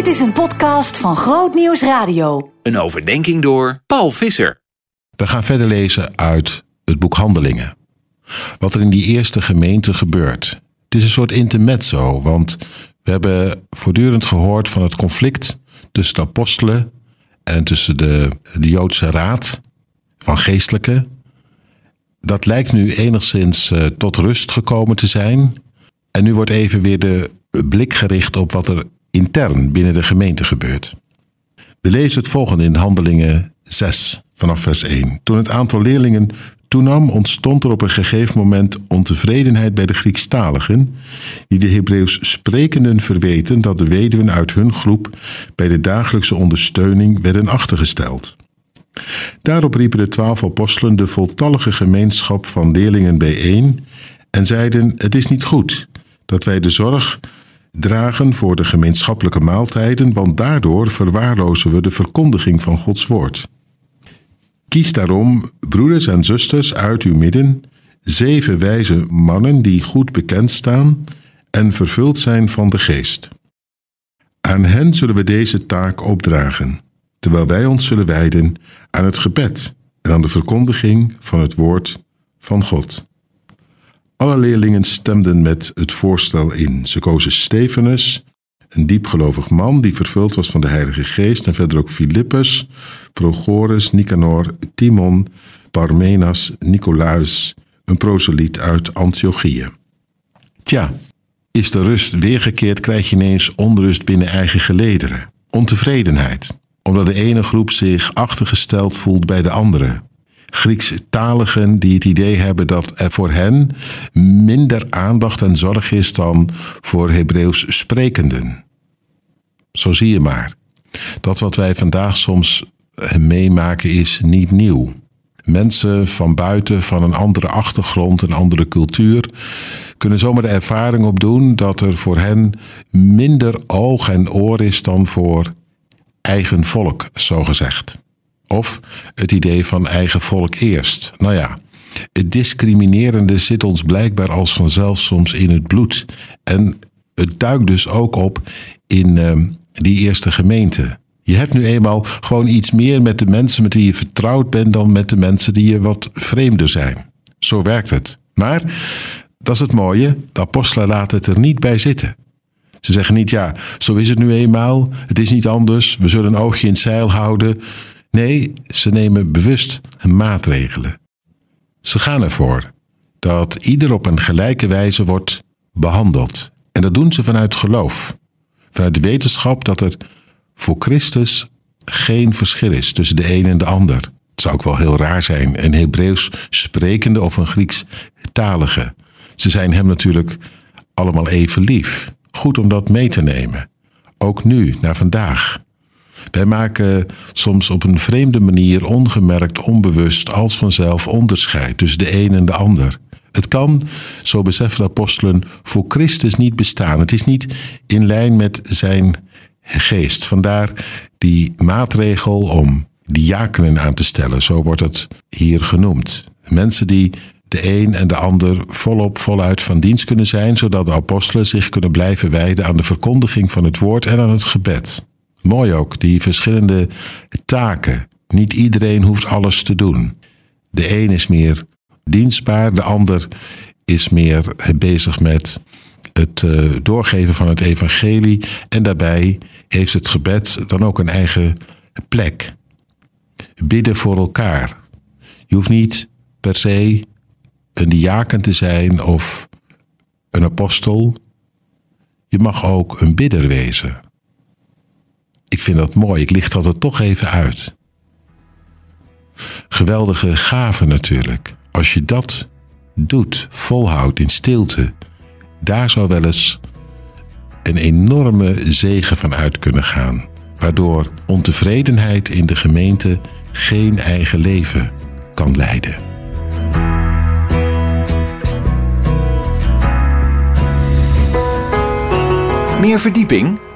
Dit is een podcast van Groot Nieuws Radio. Een overdenking door Paul Visser. We gaan verder lezen uit het boek Handelingen. Wat er in die eerste gemeente gebeurt. Het is een soort intermezzo, want we hebben voortdurend gehoord van het conflict tussen de apostelen en tussen de, de Joodse raad van geestelijke. Dat lijkt nu enigszins uh, tot rust gekomen te zijn. En nu wordt even weer de blik gericht op wat er intern binnen de gemeente gebeurt. We lezen het volgende in Handelingen 6 vanaf vers 1. Toen het aantal leerlingen toenam, ontstond er op een gegeven moment ontevredenheid bij de Griekstaligen, die de Hebreeuws sprekenden verweten dat de weduwen uit hun groep bij de dagelijkse ondersteuning werden achtergesteld. Daarop riepen de twaalf apostelen de voltallige gemeenschap van leerlingen bijeen en zeiden: Het is niet goed dat wij de zorg dragen voor de gemeenschappelijke maaltijden, want daardoor verwaarlozen we de verkondiging van Gods woord. Kies daarom, broeders en zusters uit uw midden, zeven wijze mannen die goed bekend staan en vervuld zijn van de geest. Aan hen zullen we deze taak opdragen, terwijl wij ons zullen wijden aan het gebed en aan de verkondiging van het woord van God. Alle leerlingen stemden met het voorstel in. Ze kozen Stefanus, een diepgelovig man die vervuld was van de Heilige Geest, en verder ook Filippus, Prochorus, Nicanor, Timon, Parmenas, Nicolaus, een proseliet uit Antiochië. Tja, is de rust weergekeerd, krijg je ineens onrust binnen eigen gelederen. Ontevredenheid, omdat de ene groep zich achtergesteld voelt bij de andere. Griekstaligen die het idee hebben dat er voor hen minder aandacht en zorg is dan voor Hebreeuws sprekenden. Zo zie je maar. Dat wat wij vandaag soms meemaken is niet nieuw. Mensen van buiten, van een andere achtergrond, een andere cultuur, kunnen zomaar de ervaring opdoen dat er voor hen minder oog en oor is dan voor eigen volk, zo gezegd. Of het idee van eigen volk eerst. Nou ja, het discriminerende zit ons blijkbaar als vanzelf soms in het bloed. En het duikt dus ook op in uh, die eerste gemeente. Je hebt nu eenmaal gewoon iets meer met de mensen met wie je vertrouwd bent dan met de mensen die je wat vreemder zijn. Zo werkt het. Maar, dat is het mooie, de apostelen laten het er niet bij zitten. Ze zeggen niet, ja, zo is het nu eenmaal, het is niet anders, we zullen een oogje in het zeil houden. Nee, ze nemen bewust maatregelen. Ze gaan ervoor dat ieder op een gelijke wijze wordt behandeld. En dat doen ze vanuit geloof. Vanuit de wetenschap dat er voor Christus geen verschil is tussen de een en de ander. Het zou ook wel heel raar zijn, een Hebreeuws sprekende of een Grieks talige. Ze zijn hem natuurlijk allemaal even lief. Goed om dat mee te nemen. Ook nu, naar vandaag. Wij maken soms op een vreemde manier ongemerkt, onbewust, als vanzelf onderscheid tussen de een en de ander. Het kan, zo beseffen de apostelen, voor Christus niet bestaan. Het is niet in lijn met zijn geest. Vandaar die maatregel om diakenen aan te stellen, zo wordt het hier genoemd. Mensen die de een en de ander volop, voluit van dienst kunnen zijn, zodat de apostelen zich kunnen blijven wijden aan de verkondiging van het woord en aan het gebed. Mooi ook, die verschillende taken. Niet iedereen hoeft alles te doen. De een is meer dienstbaar, de ander is meer bezig met het uh, doorgeven van het evangelie. En daarbij heeft het gebed dan ook een eigen plek. Bidden voor elkaar. Je hoeft niet per se een diaken te zijn of een apostel. Je mag ook een bidder wezen. Ik vind dat mooi. Ik licht dat er toch even uit. Geweldige gave natuurlijk. Als je dat doet, volhoudt in stilte, daar zou wel eens een enorme zegen van uit kunnen gaan. Waardoor ontevredenheid in de gemeente geen eigen leven kan leiden. Meer verdieping?